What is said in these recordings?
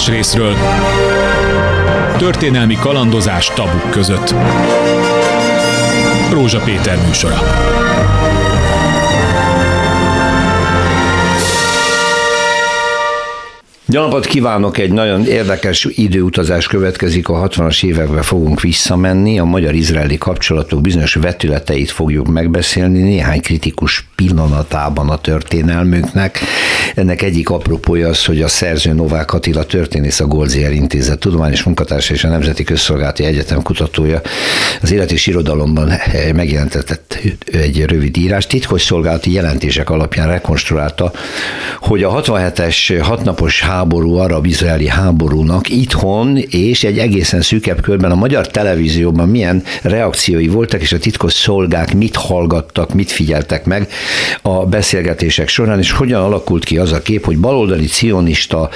más részről történelmi kalandozás tabuk között. Rózsa Péter műsora. Jó kívánok! Egy nagyon érdekes időutazás következik. A 60-as évekbe fogunk visszamenni. A magyar-izraeli kapcsolatok bizonyos vetületeit fogjuk megbeszélni. Néhány kritikus pillanatában a történelmünknek. Ennek egyik apropója az, hogy a szerző Novák Attila történész a Goldzier Intézet tudományos munkatársa és a Nemzeti Közszolgálati Egyetem kutatója az élet és irodalomban megjelentetett egy rövid írás. Titkos szolgálati jelentések alapján rekonstruálta, hogy a 67-es hatnapos háború, arab-izraeli háborúnak itthon és egy egészen szűkebb körben a magyar televízióban milyen reakciói voltak, és a titkos szolgák mit hallgattak, mit figyeltek meg a beszélgetések során, és hogyan alakult ki az a kép, hogy baloldali cionista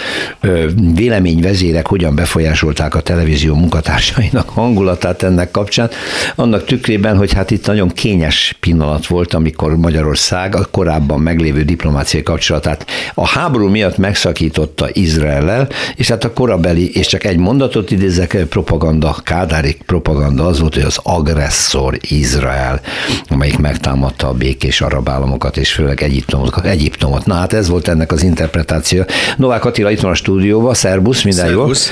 véleményvezérek hogyan befolyásolták a televízió munkatársainak hangulatát ennek kapcsán, annak tükrében, hogy hát itt nagyon kényes pillanat volt, amikor Magyarország a korábban meglévő diplomáciai kapcsolatát a háború miatt megszakította Izraellel, és hát a korabeli, és csak egy mondatot idézek, propaganda, kádári propaganda az volt, hogy az agresszor Izrael, amelyik megtámadta a békés arab államokat, és főleg Egyiptomot. Egyiptomot. Na hát ez volt ennek az interpretáció. Novák Attila itt van a stúdióban, szerbusz, minden Szervusz.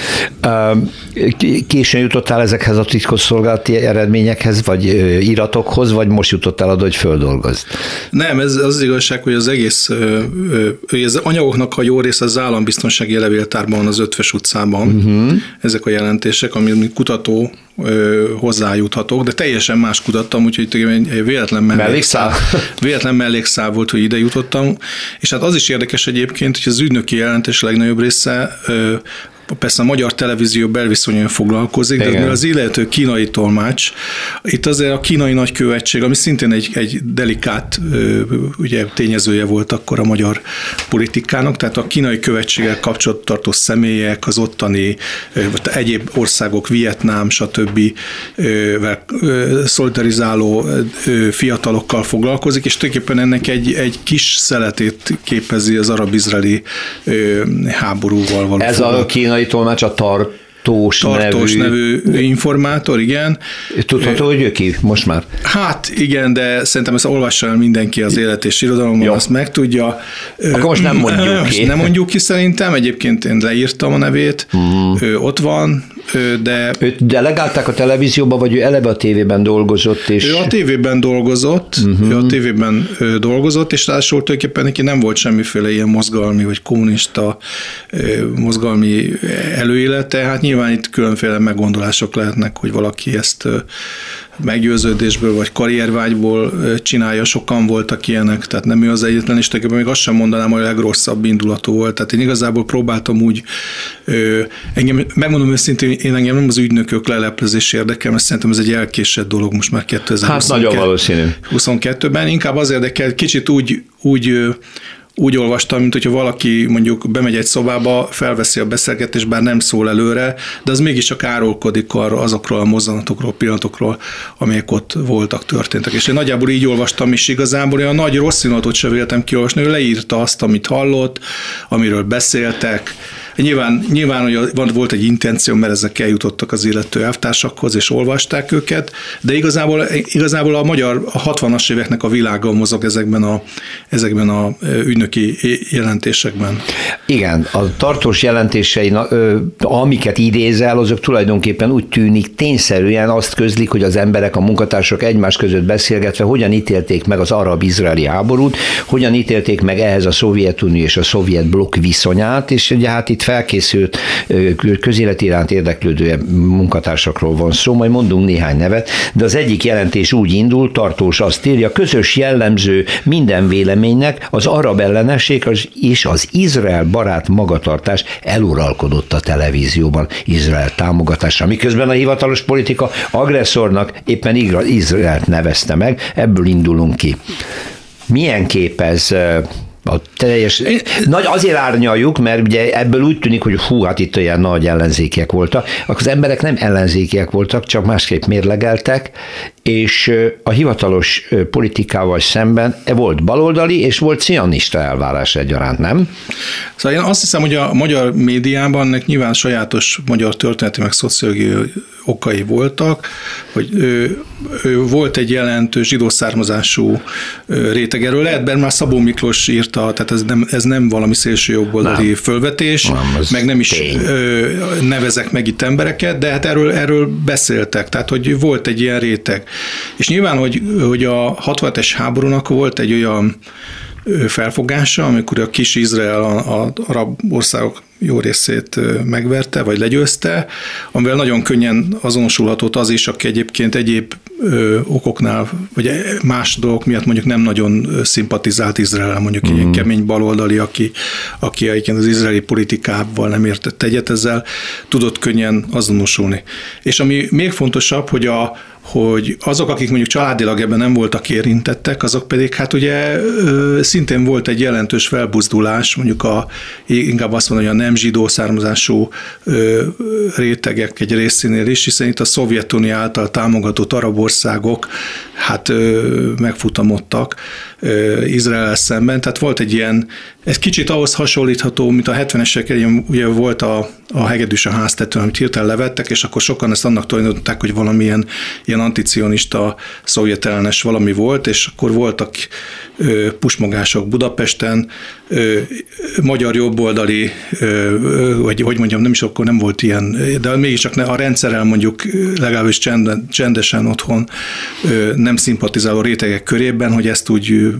jó. Későn jutottál ezekhez a titkosszolgálati eredményekhez, vagy iratokhoz, vagy most jutottál oda, hogy földolgozd? Nem, ez az igazság, hogy az egész az anyagoknak a jó része az állambiztonsági levéltárban az Ötves utcában, uh-huh. ezek a jelentések, amit kutató hozzájuthatok, de teljesen más kutattam, úgyhogy egy véletlen mellékszál, véletlen mellékszál volt, hogy ide jutottam, és hát az is érdekes egyébként, hogy az ügynöki jelentés legnagyobb része persze a magyar televízió belviszonyon foglalkozik, Igen. de mivel az illető kínai tolmács, itt azért a kínai nagykövetség, ami szintén egy, egy delikát ugye, tényezője volt akkor a magyar politikának, tehát a kínai követséggel kapcsolatot tartó személyek, az ottani vagy egyéb országok, Vietnám, stb. szolidarizáló fiatalokkal foglalkozik, és tulajdonképpen ennek egy, egy kis szeletét képezi az arab-izraeli háborúval való Ez a kínai kínai tolmács a tart Tartós, Tartós nevű, nevű informátor, igen. Tudható, hogy ő ki most már? Hát igen, de szerintem ezt olvassa el mindenki az élet és irodalomban, azt megtudja. Akkor most nem mondjuk ki. Nem mondjuk ki szerintem, egyébként én leírtam a nevét, uh-huh. ő ott van, de... Őt delegálták a televízióba, vagy ő eleve a tévében dolgozott? És... Ő a tévében dolgozott, uh-huh. ő a tévében dolgozott, és ráadásul tulajdonképpen neki nem volt semmiféle ilyen mozgalmi, vagy kommunista mozgalmi előélete, hát nyilván itt különféle meggondolások lehetnek, hogy valaki ezt meggyőződésből vagy karriervágyból csinálja, sokan voltak ilyenek, tehát nem ő az egyetlen, és tulajdonképpen még azt sem mondanám, hogy a legrosszabb indulatú volt. Tehát én igazából próbáltam úgy, engem, megmondom őszintén, én engem nem az ügynökök leleplezés érdekel, mert szerintem ez egy elkésett dolog most már 2022. Hát nagyon valószínű. 22-ben, inkább az érdekel, kicsit úgy, úgy úgy olvastam, mint hogyha valaki mondjuk bemegy egy szobába, felveszi a beszélgetést, bár nem szól előre, de az mégiscsak árulkodik arra azokról a mozzanatokról, pillanatokról, amelyek ott voltak, történtek. És én nagyjából így olvastam, és igazából olyan nagy rossz színatot sem véltem kiolvasni, ő leírta azt, amit hallott, amiről beszéltek, Nyilván, nyilván hogy volt egy intenció, mert ezek eljutottak az illető elvtársakhoz, és olvasták őket, de igazából, igazából a magyar a 60-as éveknek a világa mozog ezekben a, ezekben a ügynöki jelentésekben. Igen, a tartós jelentései, amiket idézel, azok tulajdonképpen úgy tűnik tényszerűen azt közlik, hogy az emberek, a munkatársak egymás között beszélgetve hogyan ítélték meg az arab-izraeli háborút, hogyan ítélték meg ehhez a Szovjetunió és a szovjet blokk viszonyát, és ugye hát itt felkészült közélet iránt érdeklődő munkatársakról van szó, majd mondunk néhány nevet, de az egyik jelentés úgy indul, tartós azt írja, közös jellemző minden véleménynek az arab ellenesség és az Izrael barát magatartás eluralkodott a televízióban. Izrael támogatása, miközben a hivatalos politika agresszornak éppen Izraelt nevezte meg, ebből indulunk ki. Milyen kép ez a teljes, nagy azért árnyaljuk, mert ugye ebből úgy tűnik, hogy hú, hát itt olyan nagy ellenzékiek voltak. Akkor az emberek nem ellenzékiek voltak, csak másképp mérlegeltek, és a hivatalos politikával szemben e volt baloldali és volt cionista elvárás egyaránt, nem? Szóval én azt hiszem, hogy a magyar médiában ennek nyilván sajátos magyar történeti meg szociológiai okai voltak, hogy ő, ő volt egy jelentős zsidó származású réteg. Erről lehet, mert már Szabó Miklós írta, tehát ez nem, ez nem valami szélső jobboldali nem. fölvetés, nem, meg nem is tény. nevezek meg itt embereket, de hát erről, erről beszéltek, tehát hogy volt egy ilyen réteg. És nyilván, hogy, hogy a 67-es háborúnak volt egy olyan felfogása, amikor a kis Izrael a, a arab országok jó részét megverte, vagy legyőzte, amivel nagyon könnyen azonosulhatott az is, aki egyébként egyéb okoknál, vagy más dolgok miatt mondjuk nem nagyon szimpatizált Izrael, mondjuk mm. ilyen kemény baloldali, aki, aki egyébként az izraeli politikával nem értett egyet ezzel, tudott könnyen azonosulni. És ami még fontosabb, hogy a, hogy azok, akik mondjuk családilag ebben nem voltak érintettek, azok pedig hát ugye szintén volt egy jelentős felbuzdulás, mondjuk a, inkább azt mondom, hogy a nem zsidó származású rétegek egy részénél is, hiszen itt a Szovjetunió által támogatott arab országok hát megfutamodtak Izrael szemben, tehát volt egy ilyen, ez kicsit ahhoz hasonlítható, mint a 70-esek ugye volt a, a hegedűs a háztetőn, amit hirtelen levettek, és akkor sokan ezt annak tulajdonították, hogy valamilyen ilyen anticionista, szovjetellenes valami volt, és akkor voltak ö, pusmogások Budapesten, ö, magyar jobboldali, ö, vagy hogy mondjam, nem is akkor nem volt ilyen, de mégiscsak a rendszerrel mondjuk legalábbis csendesen otthon ö, nem szimpatizáló rétegek körében, hogy ezt úgy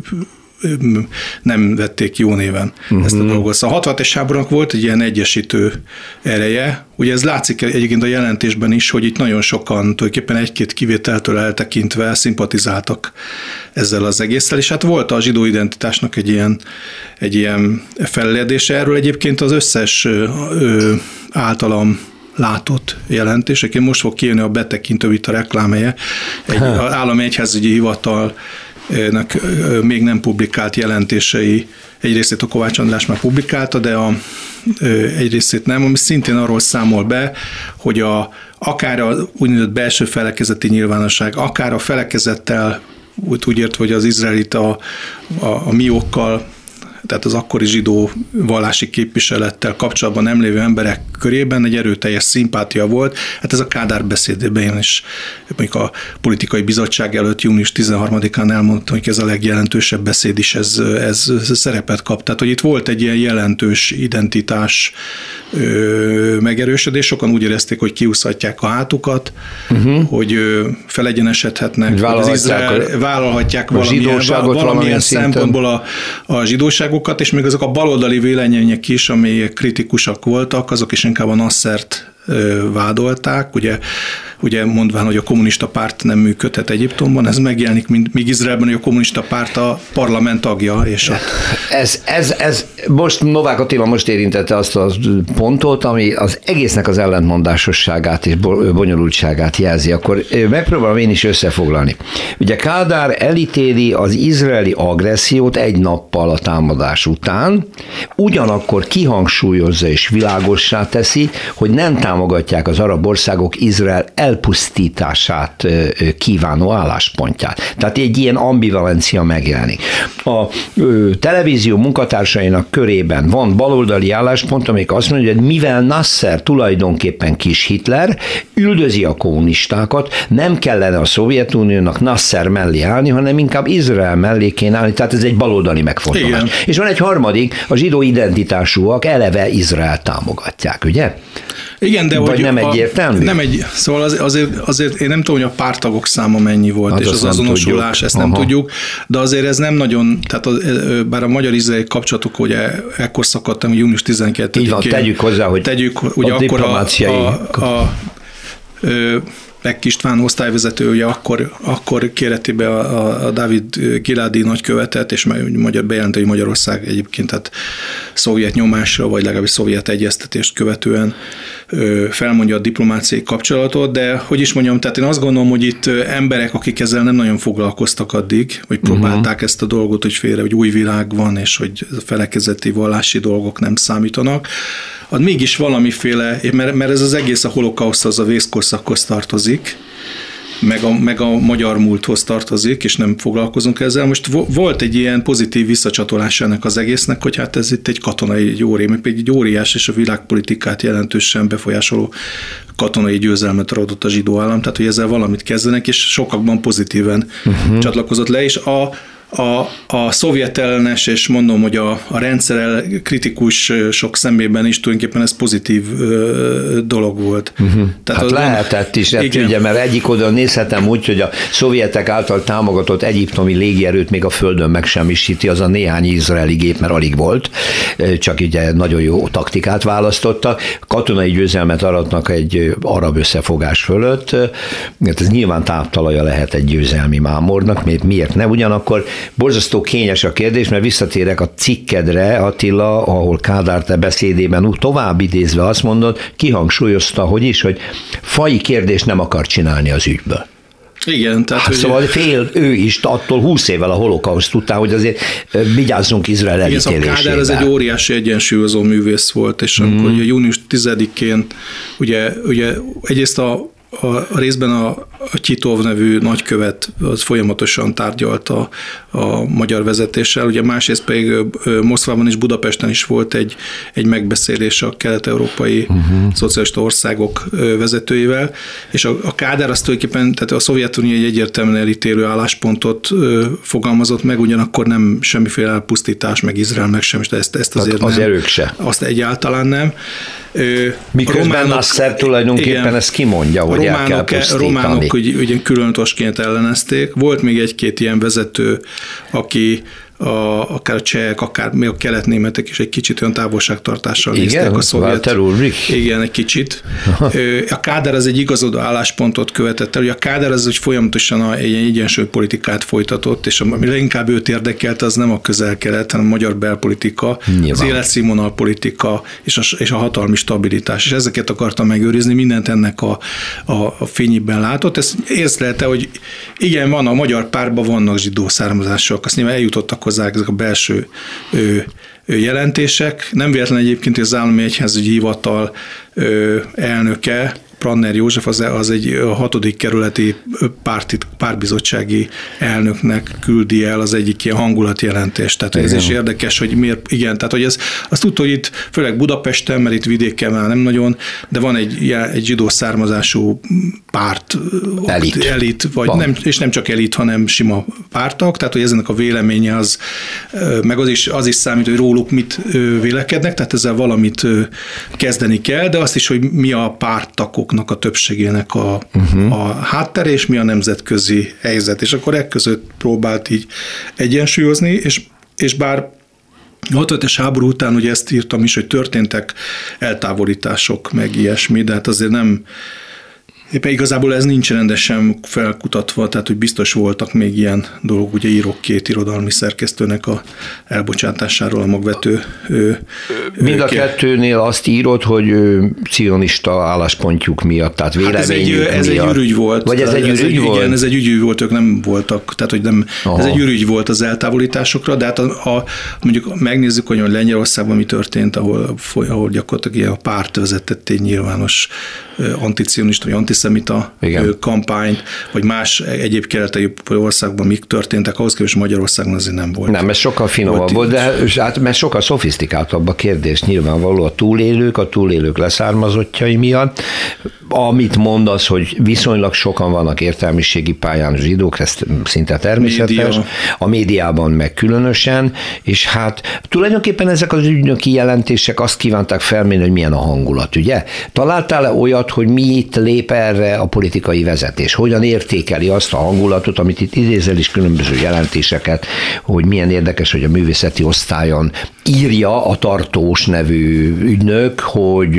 nem vették jó néven uh-huh. ezt a dolgot. Szóval a 66-es háborúnak volt egy ilyen egyesítő ereje. Ugye ez látszik egyébként a jelentésben is, hogy itt nagyon sokan tulajdonképpen egy-két kivételtől eltekintve szimpatizáltak ezzel az egésszel, és hát volt a zsidó identitásnak egy ilyen, egy ilyen felledése. Erről egyébként az összes ö, általam látott jelentés. Én most fog kijönni a betekintő itt a reklámhelye. Egy állami egyházügyi hivatal még nem publikált jelentései, egy részét a Kovács András már publikálta, de a, egy részét nem, ami szintén arról számol be, hogy a, akár a úgynevezett belső felekezeti nyilvánosság, akár a felekezettel úgy, úgy ért, hogy az izraelit a, a, a miókkal tehát az akkori zsidó vallási képviselettel kapcsolatban nem lévő emberek körében egy erőteljes szimpátia volt. Hát ez a Kádár beszédében is, mondjuk a politikai bizottság előtt június 13-án elmondta, hogy ez a legjelentősebb beszéd is ez, ez, ez szerepet kap. Tehát, hogy itt volt egy ilyen jelentős identitás ö, megerősödés, sokan úgy érezték, hogy kiúszhatják a hátukat, uh-huh. hogy ö, felegyenesedhetnek, hogy az Izrael, vállalhatják a valamilyen, valamilyen, valamilyen szempontból a, a zsidóságot, újságokat, és még azok a baloldali vélemények is, amelyek kritikusak voltak, azok is inkább a Nassert vádolták, ugye, ugye mondván, hogy a kommunista párt nem működhet Egyiptomban, ez megjelenik, mint, míg Izraelben, hogy a kommunista párt a parlament tagja. És ott... ez, ez, ez, most Novák Attila most érintette azt a pontot, ami az egésznek az ellentmondásosságát és bonyolultságát jelzi, akkor megpróbálom én is összefoglalni. Ugye Kádár elítéli az izraeli agressziót egy nappal a támadás után, ugyanakkor kihangsúlyozza és világossá teszi, hogy nem támogatják az arab országok Izrael elpusztítását kívánó álláspontját. Tehát egy ilyen ambivalencia megjelenik. A televízió munkatársainak körében van baloldali álláspont, amelyik azt mondja, hogy mivel Nasser tulajdonképpen kis Hitler, üldözi a kommunistákat, nem kellene a Szovjetuniónak Nasser mellé állni, hanem inkább Izrael mellé kéne állni, tehát ez egy baloldali megfontolás. Igen. És van egy harmadik, a zsidó identitásúak eleve Izrael támogatják, ugye? Igen, de Vagy hogy nem egyértelmű? Nem egy, szóval az, azért, azért én nem tudom, hogy a pártagok száma mennyi volt, hát és az azonosulás, tudjuk. ezt nem Aha. tudjuk, de azért ez nem nagyon, tehát az, bár a magyar izraeli kapcsolatok ugye ekkor szakadtam, június 12-én. Így van, tegyük hozzá, hogy tegyük, ugye a akkor a, a, a, a, a Beck István osztályvezető, ugye akkor, akkor kéreti be a, a Dávid Giládi nagykövetet, és magyar bejelenti, hogy Magyarország egyébként hát szovjet nyomásra, vagy legalábbis szovjet egyeztetést követően ö, felmondja a diplomáciai kapcsolatot, de hogy is mondjam, tehát én azt gondolom, hogy itt emberek, akik ezzel nem nagyon foglalkoztak addig, vagy mhm. próbálták uh-huh. ezt a dolgot, hogy félre, hogy új világ van, és hogy a felekezeti vallási dolgok nem számítanak, az mégis valamiféle, mert, mert ez az egész a holokauszt, az a vészkorszakhoz tartozik, meg a, meg a magyar múlthoz tartozik, és nem foglalkozunk ezzel. Most volt egy ilyen pozitív visszacsatolás ennek az egésznek, hogy hát ez itt egy katonai egy óri, egy óriás és a világpolitikát jelentősen befolyásoló katonai győzelmet adott a zsidó állam, tehát hogy ezzel valamit kezdenek, és sokakban pozitíven uh-huh. csatlakozott le, és a a, a szovjet ellenes, és mondom, hogy a, a rendszer kritikus sok szemében is tulajdonképpen ez pozitív ö, dolog volt. Uh-huh. Tehát hát lehetett is, hát ugye, mert egyik oda nézhetem úgy, hogy a szovjetek által támogatott egyiptomi légierőt még a földön megsemmisíti, az a néhány izraeli gép, mert alig volt, csak ugye nagyon jó taktikát választottak. Katonai győzelmet aratnak egy arab összefogás fölött, hát ez nyilván táptalaja lehet egy győzelmi mámornak, miért ne? Ugyanakkor Borzasztó kényes a kérdés, mert visszatérek a cikkedre, Attila, ahol Kádár te beszédében tovább idézve azt mondod, kihangsúlyozta, hogy is, hogy fai kérdést nem akar csinálni az ügyből. Igen, tehát... Hát, szóval fél ő is attól 20 évvel a holokauszt után, hogy azért vigyázzunk Izrael elítélésével. Igen, szóval Kádár ez egy óriási egyensúlyozó művész volt, és mm. akkor ugye június 10-én ugye, ugye egyrészt a a, a részben a, a Kitov nevű nagykövet az folyamatosan tárgyalta a magyar vezetéssel, ugye másrészt pedig Moszkvában és Budapesten is volt egy, egy megbeszélés a kelet-európai uh-huh. szocialista országok vezetőivel, és a, a Kádár azt tulajdonképpen, tehát a Szovjetunió egy egyértelműen elítélő álláspontot fogalmazott meg, ugyanakkor nem semmiféle elpusztítás, meg Izrael, meg sem, de ezt, ezt azért az nem. erők se. Azt egyáltalán nem. Miközben románok, Nasser tulajdonképpen igen, ezt kimondja, hogy románok, el kell. Románok ugye, ugye külön ellenezték. Volt még egy-két ilyen vezető, aki a, akár a csehek, akár még a keletnémetek is egy kicsit olyan távolságtartással Igen, néztek a szovjet. Igen, egy kicsit. A Káder az egy igazodó álláspontot követett el. Ugye a Káder az hogy folyamatosan egy egyensúly politikát folytatott, és ami leginkább őt érdekelt, az nem a közel-kelet, hanem a magyar belpolitika, Nyilván. az életszínvonal politika és a, és a hatalmi stabilitás. És ezeket akarta megőrizni, mindent ennek a, a, a fényében látott. Ez észlelte, hogy igen, van a magyar párban vannak zsidó származások, azt nyilván eljutottak hozzá ezek a belső jelentések. Nem véletlen egyébként, hogy az állami egyházügyi hivatal elnöke Pranner József az, az egy hatodik kerületi párti, párbizottsági elnöknek küldi el az egyik ilyen hangulatjelentést. Tehát igen. ez is érdekes, hogy miért, igen, tehát hogy ez, azt tudta, hogy itt főleg Budapesten, mert itt vidéken már nem nagyon, de van egy, egy zsidó származású párt, elit, elit vagy nem, és nem csak elit, hanem sima pártak, tehát hogy ezenek a véleménye az, meg az is, az is számít, hogy róluk mit vélekednek, tehát ezzel valamit kezdeni kell, de azt is, hogy mi a pártakok országoknak a többségének a, uh-huh. a háttere, és mi a nemzetközi helyzet. És akkor ekközött próbált így egyensúlyozni, és, és bár a 65-es háború után ugye ezt írtam is, hogy történtek eltávolítások, meg ilyesmi, de hát azért nem, Éppen igazából ez nincs rendesen felkutatva, tehát hogy biztos voltak még ilyen dolgok, ugye írok két irodalmi szerkesztőnek a elbocsátásáról a magvető. Mind a kettőnél azt írod, hogy cionista álláspontjuk miatt, tehát véleményük hát ez egy, miatt. ez egy ürügy volt. Vagy ez egy ürügy ez volt? Igen, ez egy ürügy volt, ők nem voltak, tehát hogy nem, Aha. ez egy ürügy volt az eltávolításokra, de hát a, a, mondjuk megnézzük, hogy Lengyelországban mi történt, ahol, ahol gyakorlatilag ilyen a párt vezetett egy nyilvános anticionista vagy antiszemita Igen. kampányt, vagy más egyéb keleti országban mik történtek, ahhoz képest Magyarországon azért nem volt. Nem, ez sokkal finomabb volt, de hát, mert sokkal szofisztikáltabb a kérdés. Nyilvánvaló a túlélők, a túlélők leszármazottjai miatt. Amit mondasz, hogy viszonylag sokan vannak értelmiségi pályán zsidók, ez szinte természetes. Média. A médiában meg különösen, és hát tulajdonképpen ezek az ügynöki jelentések azt kívánták felmérni, hogy milyen a hangulat, ugye? Találtál-e olyat, hogy mi itt lép erre a politikai vezetés? Hogyan értékeli azt a hangulatot, amit itt idézel is különböző jelentéseket, hogy milyen érdekes, hogy a művészeti osztályon írja a tartós nevű ügynök, hogy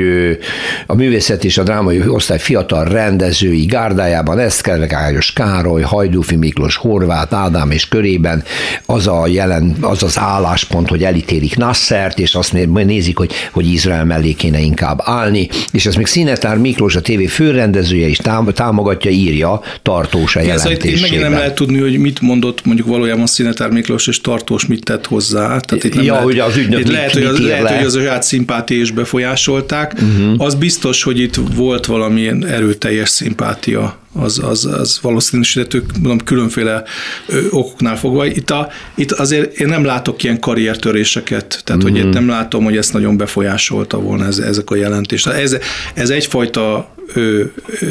a művészet és a drámai osztály fiatal rendezői gárdájában Eszter Gályos Károly, Hajdúfi Miklós, Horváth, Ádám és körében az a jelen, az az álláspont, hogy elítélik Nassert, és azt nézik, hogy, hogy Izrael mellé kéne inkább állni, és ez még Színetár Miklós, a tévé főrendezője is támogatja, írja Tartós a jelentésében. Megint nem lehet tudni, hogy mit mondott mondjuk valójában Színetár Miklós és Tartós mit tett hozzá. Tehát itt nem ja, lehet, hogy az ügynök itt mit, lehet, hogy az, lehet, le? hogy az saját szimpátia is befolyásolták. Uh-huh. Az biztos, hogy itt volt valamilyen erőteljes szimpátia az, az, az valószínűsíthető, mondom, különféle okoknál fogva. Itt, a, itt azért én nem látok ilyen karriertöréseket, tehát mm-hmm. hogy itt nem látom, hogy ezt nagyon befolyásolta volna ez, ezek a jelentés. Ez, ez egyfajta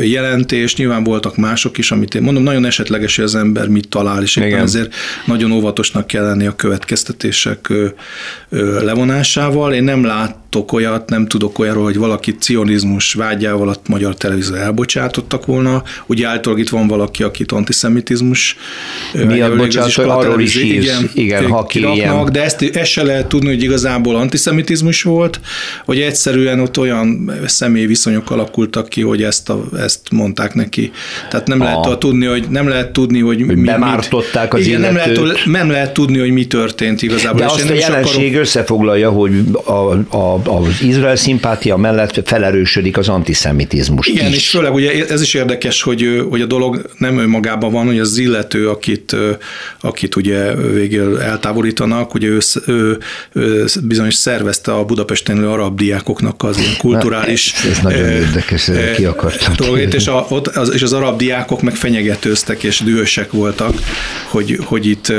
jelentés, nyilván voltak mások is, amit én mondom, nagyon esetleges, hogy az ember mit talál, és éppen ezért nagyon óvatosnak kell lenni a következtetések levonásával. Én nem látok olyat, nem tudok olyanról, hogy valaki cionizmus vágyával a magyar televízió elbocsátottak volna. Ugye általában itt van valaki, akit antiszemitizmus miatt bocsánat, arról is írsz, igen, igen ha kiraknak, de ezt, ezt se lehet tudni, hogy igazából antiszemitizmus volt, vagy egyszerűen ott olyan személy viszonyok alakultak ki, hogy ezt, a, ezt mondták neki. Tehát nem a, lehet tudni, hogy nem lehet tudni, hogy, hogy mi, bemártották az igen, nem lehet, nem lehet tudni, hogy mi történt igazából. De azt a jelenség akarok... összefoglalja, hogy a, a, az Izrael szimpátia mellett felerősödik az antiszemitizmus Igen, is. és főleg ugye ez is érdekes, hogy, hogy a dolog nem önmagában van, hogy az illető, akit, akit ugye végül eltávolítanak, ugye ő, ő, ő bizonyos szervezte a Budapesten arab diákoknak az ilyen kulturális... Na, ez, ez nagyon érdekes, ki akartam. Dolgét, és, a, ott, az, és az arab diákok meg fenyegetőztek és dühösek voltak, hogy, hogy itt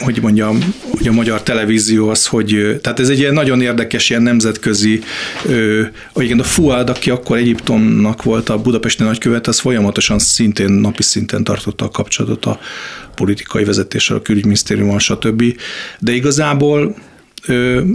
hogy mondjam, hogy a magyar televízió az, hogy, tehát ez egy ilyen nagyon érdekes, ilyen nemzetközi, hogy a Fuad, aki akkor Egyiptomnak volt a budapesti nagykövet, az folyamatosan szintén, napi szinten tartotta a kapcsolatot a politikai vezetéssel, a külügyminisztériummal, stb. De igazából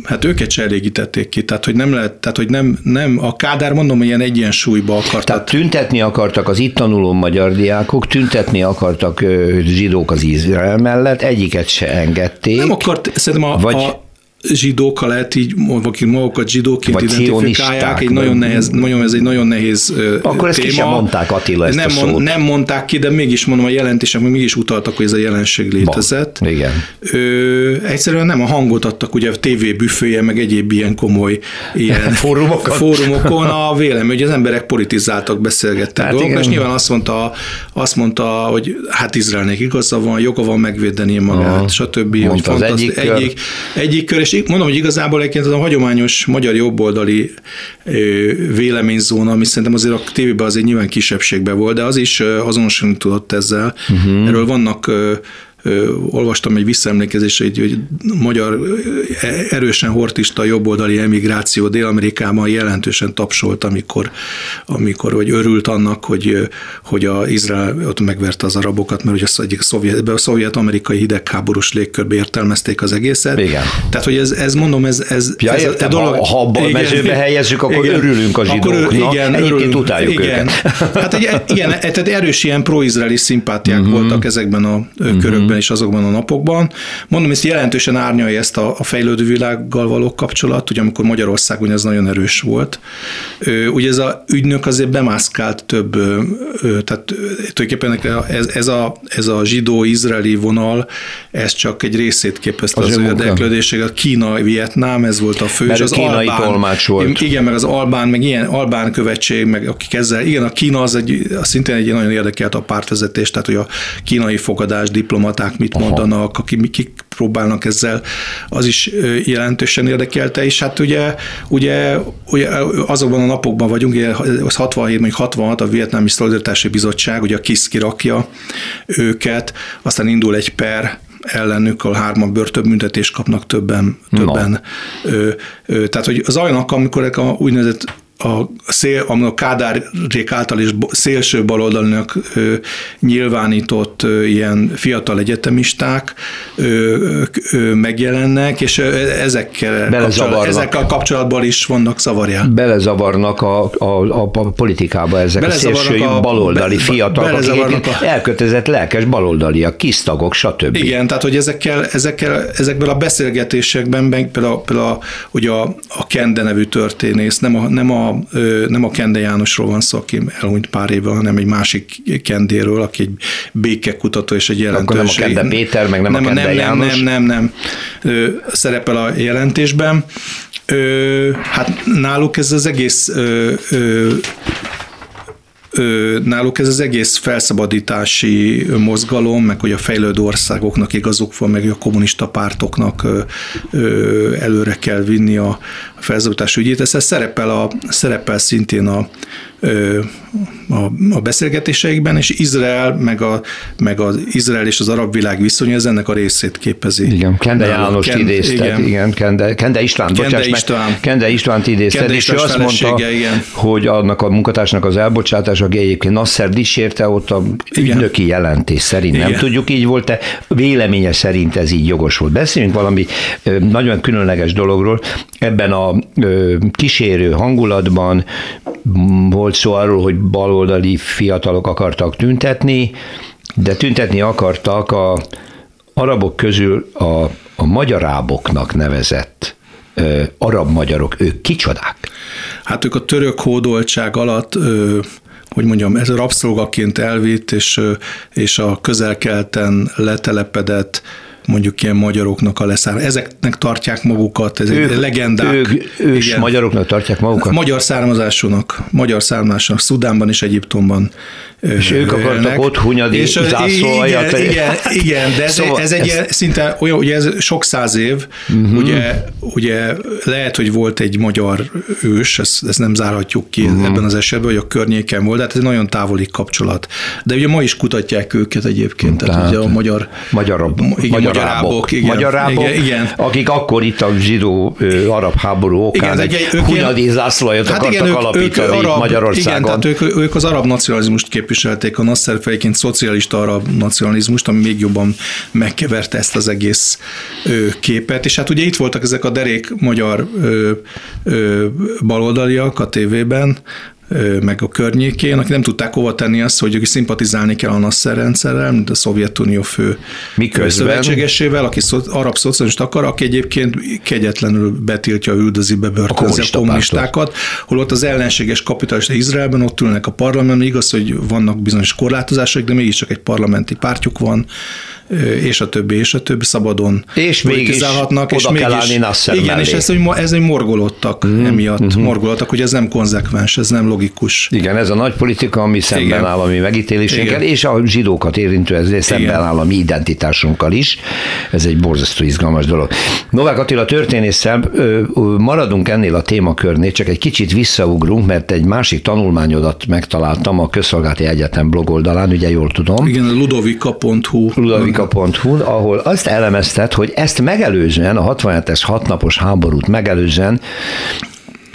hát őket se elégítették ki, tehát hogy nem lehet, tehát hogy nem, nem a Kádár mondom, hogy ilyen egyensúlyba akartak. Tehát tüntetni akartak az itt tanuló magyar diákok, tüntetni akartak zsidók az Izrael mellett, egyiket se engedték. Nem akart, szerintem a, vagy... a zsidókkal lehet így, akik magukat zsidóként Vagy identifikálják, egy nagyon nehéz, nagyon, ez egy nagyon nehéz Akkor ezt téma. ki sem mondták Attila ezt nem, a szót. nem mondták ki, de mégis mondom, a jelentések mégis utaltak, hogy ez a jelenség létezett. Ba, igen. Ö, egyszerűen nem a hangot adtak, ugye a TV büfője, meg egyéb ilyen komoly ilyen fórumokon. fórumokon a vélemény, hogy az emberek politizáltak, beszélgettek hát dolgok, és nyilván azt mondta, azt mondta, hogy hát Izraelnek igaza van, joga van megvédeni magát, Aha. stb. Mondta hogy az egyik, egyik, egyik kör, és mondom, hogy igazából egyébként az a hagyományos magyar jobboldali véleményzóna, ami szerintem azért a tévében azért nyilván kisebbségben volt, de az is azonosulni tudott ezzel. Uh-huh. Erről vannak olvastam egy visszaemlékezést, hogy, hogy magyar erősen hortista jobboldali emigráció Dél-Amerikában jelentősen tapsolt, amikor, amikor vagy örült annak, hogy, hogy a Izrael ott megverte az arabokat, mert ugye az egyik szovjet, a szovjet-amerikai hidegháborús légkörbe értelmezték az egészet. Igen. Tehát, hogy ez, ez mondom, ez, ez, ja, ez értem, a dolog. Ha, ha abban a mezőbe helyezzük, akkor igen, örülünk a zsidóknak. Akkor, igen, Egyébként örülünk, utáljuk igen. őket. Hát egy, igen, tehát erős ilyen pro-izraeli szimpátiák uh-huh. voltak ezekben a uh-huh. körökben és azokban a napokban. Mondom, ezt jelentősen árnyalja ezt a, a fejlődő világgal való kapcsolat, ugye amikor Magyarországon ez nagyon erős volt. Ugye ez a ügynök azért bemászkált több, tehát tulajdonképpen ez, ez, a, ez a zsidó-izraeli vonal, ez csak egy részét képezte az, az. A Kína, Vietnám, ez volt a fő, Mert és az kínai albán, tolmács volt. Igen, meg az albán, meg ilyen albán követség, meg akik ezzel, igen, a Kína az egy, az szintén egy nagyon érdekelt a pártvezetés, tehát hogy a kínai fogadás, diplomaták mit Aha. mondanak, akik, kik próbálnak ezzel, az is jelentősen érdekelte, és hát ugye, ugye, ugye azokban a napokban vagyunk, ugye az 67, mondjuk 66 a Vietnámi Szolidaritási Bizottság, ugye a KISZ kirakja őket, aztán indul egy per, ellenük, a hárman börtönbüntetést kapnak többen. többen. Ö, ö, tehát, hogy az olyanok, amikor a úgynevezett a, szél, a Kádárék által is szélső baloldalnak nyilvánított ilyen fiatal egyetemisták megjelennek, és ezekkel, kapcsolat, ezekkel kapcsolatban is vannak zavarják. Belezavarnak a, a, a politikába ezek a szélső a, baloldali be, fiatalok, akik a, elkötelezett lelkes baloldaliak, kisztagok, stb. Igen, tehát hogy ezekkel, ezekkel, ezekből a beszélgetésekben, például, például ugye a, a Kende nevű történész, nem a, nem a nem a Kende Jánosról van szó, aki elhunyt pár éve, hanem egy másik Kendéről, aki egy békekutató és egy jelentős. Akkor nem a Kende Péter, meg nem, nem a Kende nem, János? Nem, nem, nem, nem. Szerepel a jelentésben. Ö, hát náluk ez az egész ö, ö, náluk ez az egész felszabadítási mozgalom, meg hogy a fejlődő országoknak igazuk van, meg a kommunista pártoknak előre kell vinni a felszabadítás ügyét. Ez szerepel, a, szerepel szintén a, a, a beszélgetéseikben, és Izrael, meg, a, meg az Izrael és az arab világ viszonya, ez ennek a részét képezi. Igen, Kende János Ken, idézted, igen, igen Kende, Kende István, Kende bocsáss István, meg, Kende Istvánt idézted, Kende és ő azt mondta, igen. hogy annak a munkatársnak az elbocsátása, aki egyébként Nasser dísérte, ott a ügynöki jelentés szerint igen. nem tudjuk, így volt-e, véleménye szerint ez így jogos volt. Beszéljünk valami nagyon különleges dologról. Ebben a kísérő hangulatban volt szó arról, hogy baloldali fiatalok akartak tüntetni, de tüntetni akartak a arabok közül a, a magyaráboknak nevezett ö, arab magyarok, ők kicsodák? Hát ők a török hódoltság alatt ö, hogy mondjam, ez rabszolgaként elvitt, és, és a közelkelten letelepedett mondjuk ilyen magyaroknak a leszár. Ezeknek tartják magukat, ezek ők, legendák. Ők, ős igen. magyaroknak tartják magukat? Magyar származásúnak, magyar származásúnak, Szudánban és Egyiptomban és ők akartak ott hunyadi és zászlóajat. Igen, igen, igen, de ez, szóval ez egy ez... szinte olyan, ugye ez sok száz év, uh-huh. ugye, ugye lehet, hogy volt egy magyar ős, ezt, ezt nem zárhatjuk ki uh-huh. ebben az esetben, hogy a környéken volt, de hát ez nagyon távoli kapcsolat. De ugye ma is kutatják őket egyébként, tehát, tehát ugye a magyar... Magyar, igen, magyar rábok, igen, magyar rábok igen, igen. akik akkor itt a zsidó arab háború okán igen, egy, egy hunyadi zászlóajat hát akartak igen, alapítani ők, ők arab, Magyarországon. Igen, tehát ők, ők az arab nacionalizmust képviselik képviselték a Nasser fejként szocialista arab nacionalizmust, ami még jobban megkeverte ezt az egész képet. És hát ugye itt voltak ezek a derék magyar ö, ö, baloldaliak a tévében, meg a környékén, akik nem tudták hova tenni azt, hogy ők szimpatizálni kell a Nasser rendszerrel, mint a Szovjetunió fő Miközben? szövetségesével, aki szó, arab szocialista akar, aki egyébként kegyetlenül betiltja, üldözi be börtönzi a kommunistákat, holott az ellenséges kapitalista Izraelben ott ülnek a parlamentben, igaz, hogy vannak bizonyos korlátozások, de mégiscsak egy parlamenti pártjuk van, és a többi, és a többi szabadon és mégis oda és mégis, kell állni Nasser Igen, mellé. és ez, hogy ez, hogy morgolódtak mm-hmm. emiatt, mm-hmm. morgolódtak, hogy ez nem konzekvens, ez nem logikus. Igen, ez a nagy politika, ami szemben Igen. áll a mi megítélésünkkel, és a zsidókat érintő, ez szemben Igen. áll a mi identitásunkkal is. Ez egy borzasztó izgalmas dolog. Novák Attila történésszel maradunk ennél a témakörnél, csak egy kicsit visszaugrunk, mert egy másik tanulmányodat megtaláltam a Közszolgálati Egyetem blogoldalán, ugye jól tudom. Igen, ludovika.hu. Ludovika politika.hu, ahol azt elemezted, hogy ezt megelőzően, a 67-es hatnapos háborút megelőzően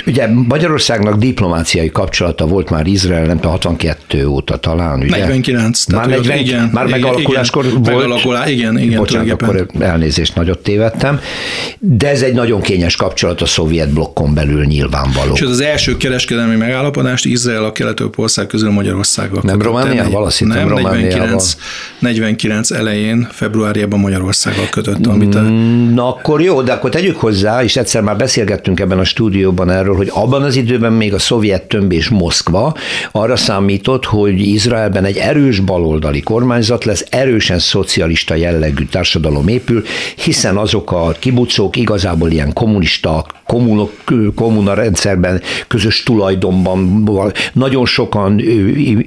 Ugye Magyarországnak diplomáciai kapcsolata volt már Izrael, nem tudom, 62 óta talán, ugye? 49. Már, 40, igen, már megalakuláskor igen, volt? Megalakulá, igen, igen. Bocsánat, akkor elnézést, nagyot tévedtem. De ez egy nagyon kényes kapcsolat a szovjet blokkon belül nyilvánvaló. És az első kereskedelmi megállapodást Izrael a kelet ország közül Magyarországgal Nem Romániával? Azt nem, 49, 49 elején, februárjában Magyarországgal kötött. Amit a... Na akkor jó, de akkor tegyük hozzá, és egyszer már beszélgettünk ebben a stúdióban erről, arról, hogy abban az időben még a szovjet tömb és Moszkva arra számított, hogy Izraelben egy erős baloldali kormányzat lesz, erősen szocialista jellegű társadalom épül, hiszen azok a kibucok igazából ilyen kommunista, kommunok, kommuna rendszerben, közös tulajdonban nagyon sokan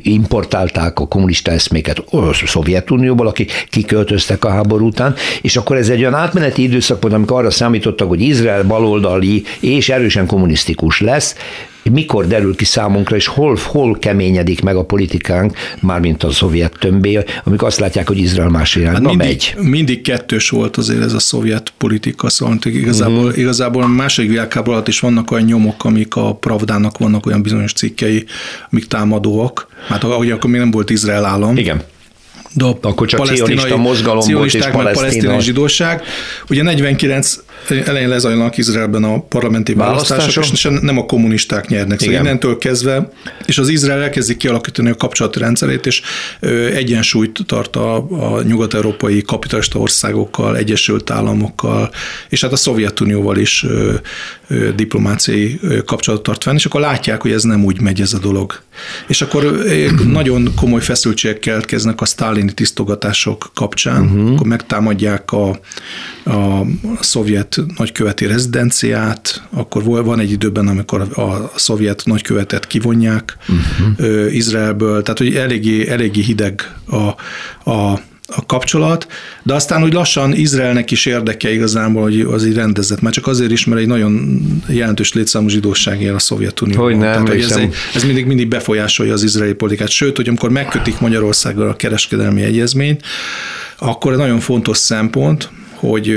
importálták a kommunista eszméket a Szovjetunióból, akik kiköltöztek a háború után, és akkor ez egy olyan átmeneti időszak volt, amikor arra számítottak, hogy Izrael baloldali és erősen kommunisztikus politikus lesz, mikor derül ki számunkra, és hol, hol keményedik meg a politikánk, mármint a szovjet tömbé, amikor azt látják, hogy Izrael más irányba hát mindig, megy. Mindig kettős volt azért ez a szovjet politika, szóval igazából, uh-huh. igazából a második világháború alatt is vannak olyan nyomok, amik a Pravdának vannak olyan bizonyos cikkei, amik támadóak. Hát ahogy akkor még nem volt Izrael állam. Igen de a Akkor csak cionista mozgalom volt és palesztinai zsidóság. Ugye 49 elején lezajlanak Izraelben a parlamenti választások, választások, és nem a kommunisták nyernek. Szóval innentől kezdve, és az Izrael elkezdik kialakítani a kapcsolati rendszerét, és egyensúlyt tart a, a nyugat-európai kapitalista országokkal, Egyesült Államokkal, és hát a Szovjetunióval is diplomáciai kapcsolatot tart fenn, és akkor látják, hogy ez nem úgy megy ez a dolog. És akkor nagyon komoly feszültségek keletkeznek a sztálini tisztogatások kapcsán, uh-huh. akkor megtámadják a, a szovjet szovjet nagyköveti rezidenciát, akkor van egy időben, amikor a szovjet nagykövetet kivonják uh-huh. Izraelből, tehát hogy eléggé, eléggé hideg a, a a kapcsolat, de aztán úgy lassan Izraelnek is érdeke igazából, hogy az így rendezett, már csak azért is, mert egy nagyon jelentős létszámú zsidóság él a Szovjetunióban. Hogy nem, Tehát, hogy ez, ez mindig, mindig befolyásolja az izraeli politikát. Sőt, hogy amikor megkötik Magyarországgal a kereskedelmi egyezményt, akkor egy nagyon fontos szempont, hogy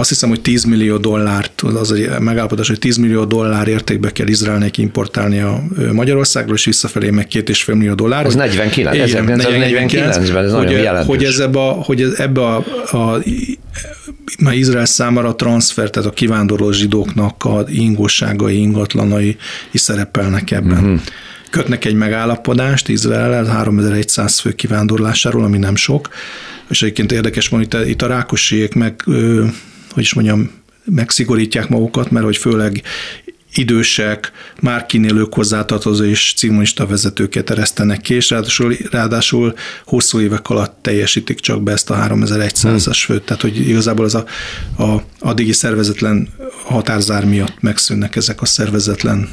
azt hiszem, hogy 10 millió dollárt, az egy megállapodás, hogy 10 millió dollár értékbe kell Izraelnek importálni a Magyarországról, és visszafelé meg két és fél millió dollár. Ez 49, 1949-ben, ez hogy, jelentős. Hogy, ez ebbe a, hogy ez ebbe a, a már Izrael számára a transfer, tehát a kivándorló zsidóknak a ingosságai, ingatlanai is szerepelnek ebben. Uh-huh kötnek egy megállapodást Izrael 3100 fő kivándorlásáról, ami nem sok, és egyébként érdekes van, itt, itt a rákosiek meg hogy is mondjam, megszigorítják magukat, mert hogy főleg idősek, már kinélők hozzátartozó és cimonista vezetőket eresztenek ki, és ráadásul, ráadásul hosszú évek alatt teljesítik csak be ezt a 3100-as főt, tehát hogy igazából az a, a addigi szervezetlen határzár miatt megszűnnek ezek a szervezetlen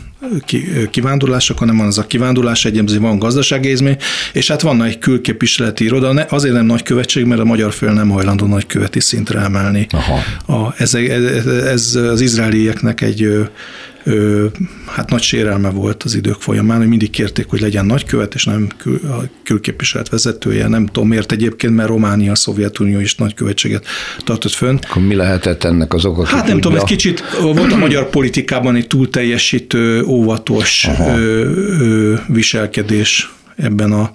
kivándorlások, hanem van az a kivándorlás egyébként van gazdaságézmény, és hát van egy külképviseleti iroda, azért nem nagykövetség, mert a magyar fél nem hajlandó nagyköveti szintre emelni. Aha. A, ez, ez, ez az izraelieknek egy hát nagy sérelme volt az idők folyamán, hogy mindig kérték, hogy legyen nagykövet, és nem kül, a külképviselet vezetője. Nem tudom miért egyébként, mert Románia, a Szovjetunió is nagykövetséget tartott fönn. Akkor mi lehetett ennek az oka? Hát nem tudom, ez kicsit volt a magyar politikában egy túlteljesítő, óvatos ö, ö, viselkedés ebben a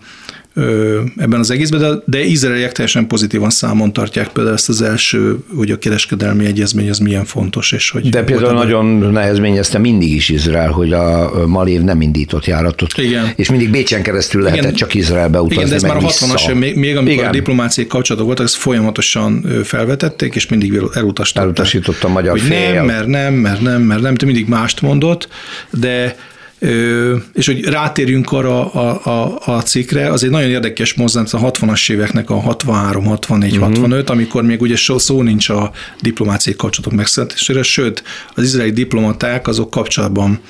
ebben az egészben, de, de izraeliek teljesen pozitívan számon tartják például ezt az első, hogy a kereskedelmi egyezmény az milyen fontos. És hogy de például nagyon nehezményezte mindig is Izrael, hogy a Malév nem indított járatot. Igen. És mindig Bécsen keresztül lehetett Igen. csak Izraelbe utazni. Igen, de ez már a 60-as, még, még amikor Igen. a diplomáciai kapcsolatok voltak, ezt folyamatosan felvetették, és mindig elutasították. Elutasította a magyar hogy fél. Nem, mert nem, mert nem, mert nem, te mindig mást mondott, de és hogy rátérjünk arra a, a, a cikkre, az egy nagyon érdekes mozzanat a 60-as éveknek a 63, 64, uh-huh. 65, amikor még ugye szó nincs a diplomáciai kapcsolatok megszületésére, sőt, az izraeli diplomaták azok kapcsolatban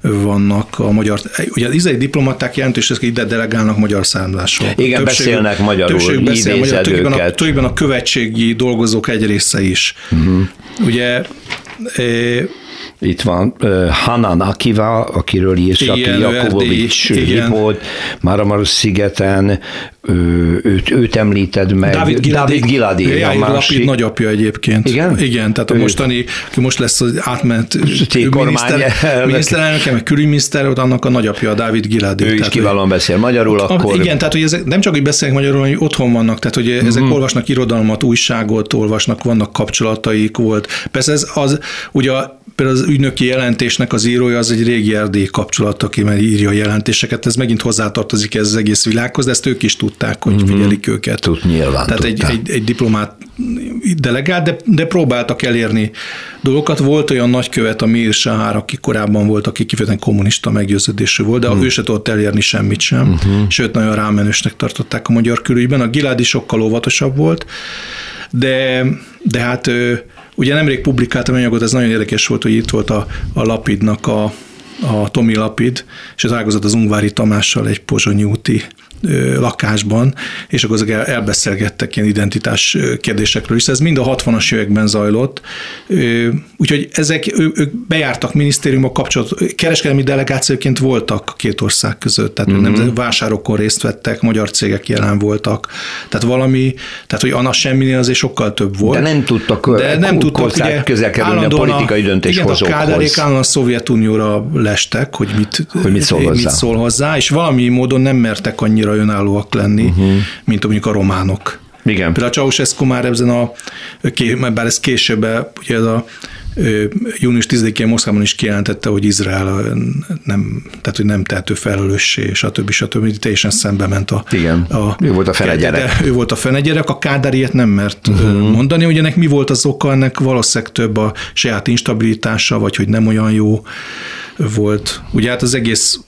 vannak a magyar, ugye az izraeli diplomaták jelentős, hogy ide delegálnak magyar származásról. Igen, többség, beszélnek magyarul, beszél magyar, tulajdonképpen a, tulajdonképpen a követségi dolgozók egy része is. Uh-huh. Ugye itt van uh, Hanan Akiva, akiről írsz, aki Jakobovics riport, Máramaros szigeten, őt, őt említed meg. David Giladi. David Giladi ja, a másik. Lapid nagyapja egyébként. Igen? Igen, tehát a mostani, aki most lesz az átment miniszter, miniszterelnöke, meg külügyminiszter, ott annak a nagyapja, a David Giladi. Ő tehát, is kiválóan beszél magyarul, akkor... Igen, tehát hogy ezek nem csak, hogy beszélnek magyarul, hogy otthon vannak, tehát hogy ezek uh-huh. olvasnak irodalmat, újságot, olvasnak, vannak kapcsolataik volt. Persze ez az, ugye például az ügynöki jelentésnek az írója az egy régi erdély kapcsolat, aki már írja a jelentéseket, ez megint hozzátartozik ez az egész világhoz, de ezt ők is tudták, hogy mm-hmm. figyelik őket. Tud, nyilván Tehát egy, egy, egy diplomát delegált, de, de próbáltak elérni dolgokat. Volt olyan nagykövet, a Mir Sahár, aki korábban volt, aki kifejezetten kommunista meggyőződésű volt, de mm. ő se tudott elérni semmit sem, mm-hmm. sőt, nagyon rámenősnek tartották a magyar külügyben. A Giládi sokkal óvatosabb volt, de, de hát Ugye nemrég publikáltam anyagot, ez nagyon érdekes volt, hogy itt volt a, a Lapidnak a, a Tomi Lapid, és az ágazat az Ungvári Tamással egy pozsonyi úti lakásban, és akkor azok elbeszélgettek ilyen identitás kérdésekről is. Ez mind a 60-as években zajlott. Úgyhogy ezek, ők bejártak minisztériumok kapcsolat, kereskedelmi delegációként voltak a két ország között, tehát uh-huh. nem, vásárokon részt vettek, magyar cégek jelen voltak, tehát valami, tehát hogy annak semminél azért sokkal több volt. De nem tudtak, de nem tudtak ugye, közel kerülni a politikai döntéshozókhoz. Igen, a kádárék állandóan a Szovjetunióra lestek, hogy mit, hogy mit, szól, mit hozzá. szól hozzá, és valami módon nem mertek annyira annyira önállóak lenni, uh-huh. mint mondjuk a románok. Igen. Például a Ceausescu már ebben a, bár ez később, ugye ez a június 10-én Moszkvában is kijelentette, hogy Izrael nem, tehát, hogy nem tehető felelőssé, többi, stb. Teljesen szembe ment a... Igen, a, ő volt a fenegyerek. Ő volt a fenegyerek, a Kádár ilyet nem mert uh-huh. mondani, hogy ennek mi volt az oka, ennek valószínűleg több a saját instabilitása, vagy hogy nem olyan jó volt. Ugye hát az egész,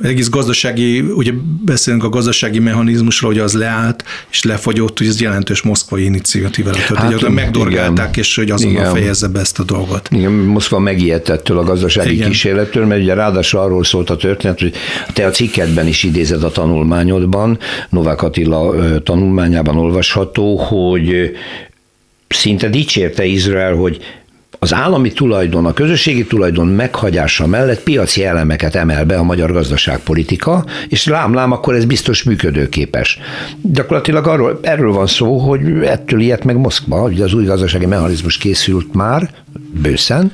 egész gazdasági, ugye beszélünk a gazdasági mechanizmusról, hogy az leállt és lefagyott, hogy ez jelentős moszkvai iniciatívára történt. Hát, megdorgálták, igen, és hogy azonnal igen. fejezze be ezt a dolgot. Igen, Moszkva megijedt ettől a gazdasági igen. kísérlettől, mert ugye ráadásul arról szólt a történet, hogy te a cikkedben is idézed a tanulmányodban, Novák Attila tanulmányában olvasható, hogy szinte dicsérte Izrael, hogy az állami tulajdon, a közösségi tulajdon meghagyása mellett piaci elemeket emel be a magyar gazdaságpolitika, és lám-lám, akkor ez biztos működőképes. Gyakorlatilag arról, erről van szó, hogy ettől ilyet meg Moszkva, hogy az új gazdasági mechanizmus készült már bőszen,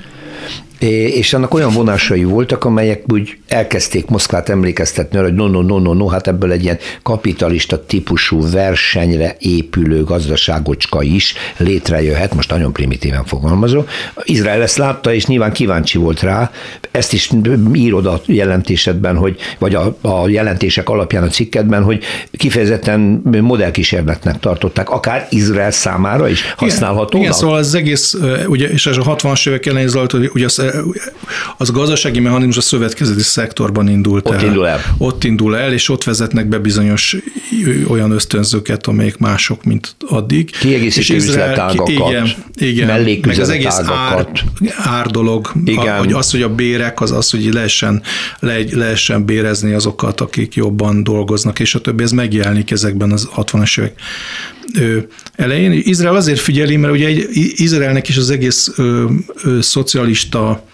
és annak olyan vonásai voltak, amelyek úgy elkezdték Moszkvát emlékeztetni arra, hogy no, no, no, no, no, hát ebből egy ilyen kapitalista típusú versenyre épülő gazdaságocska is létrejöhet, most nagyon primitíven fogalmazó. Izrael ezt látta, és nyilván kíváncsi volt rá, ezt is írod a jelentésedben, hogy, vagy a, a jelentések alapján a cikkedben, hogy kifejezetten modellkísérletnek tartották, akár Izrael számára is használható. Igen, igen, szóval az egész, ugye, és ez a 60-as évek elején zajlott, hogy ugye az az gazdasági mechanizmus a szövetkezeti szektorban indult ott el. Indul el. Ott indul el, és ott vezetnek be bizonyos olyan ösztönzőket, amelyek mások, mint addig. Kiegészítő üzletágakat, igen, igen, meg az egész ár, ár dolog, igen. A, hogy az, hogy a bérek, az az, hogy lehessen, le, lehessen bérezni azokat, akik jobban dolgoznak, és a többi, ez megjelenik ezekben az 60-as évek elején. Izrael azért figyeli, mert ugye egy, Izraelnek is az egész szocialista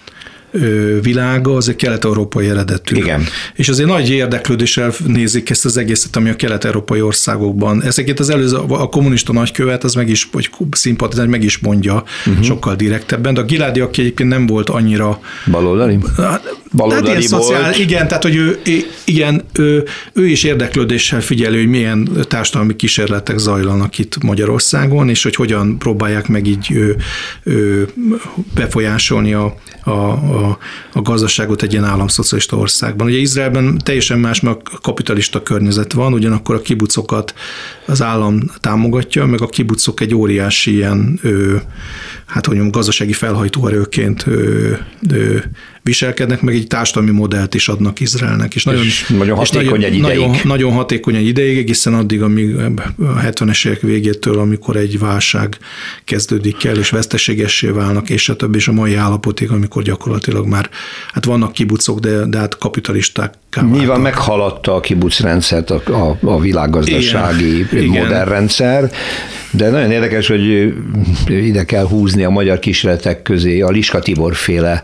világa az egy kelet-európai eredetű. Igen. És azért nagy érdeklődéssel nézik ezt az egészet, ami a kelet-európai országokban. Ezeket az előző, a kommunista nagykövet, az meg is, vagy szimpatizál, meg is mondja uh-huh. sokkal direktebben, de a Giládi, aki egyébként nem volt annyira... Baloldali? Hát, Baloldali hát volt. Szociál, igen, tehát hogy ő, igen, ő, ő is érdeklődéssel figyelő, hogy milyen társadalmi kísérletek zajlanak itt Magyarországon, és hogy hogyan próbálják meg így ő, ő befolyásolni a, a, a, a gazdaságot egy ilyen államszocialista országban. Ugye Izraelben teljesen más, mert a kapitalista környezet van, ugyanakkor a kibucokat az állam támogatja, meg a kibucok egy óriási ilyen, ő, hát hogy mondjam, gazdasági felhajtóerőként ő, ő, viselkednek, meg egy társadalmi modellt is adnak Izraelnek. És nagyon, és nagyon hatékony és egy ideig. Nagyon, nagyon hatékony egy ideig, egészen addig, amíg a 70-es évek végétől, amikor egy válság kezdődik el, és veszteségessé válnak, és a többi, és a mai állapotig, amikor gyakorlatilag már, hát vannak kibucok, de, de hát kapitalisták. Nyilván meghaladta a kibucrendszert a, a, a világgazdasági Igen. modern Igen. rendszer, de nagyon érdekes, hogy ide kell húzni a magyar kísérletek közé a Liska Tibor féle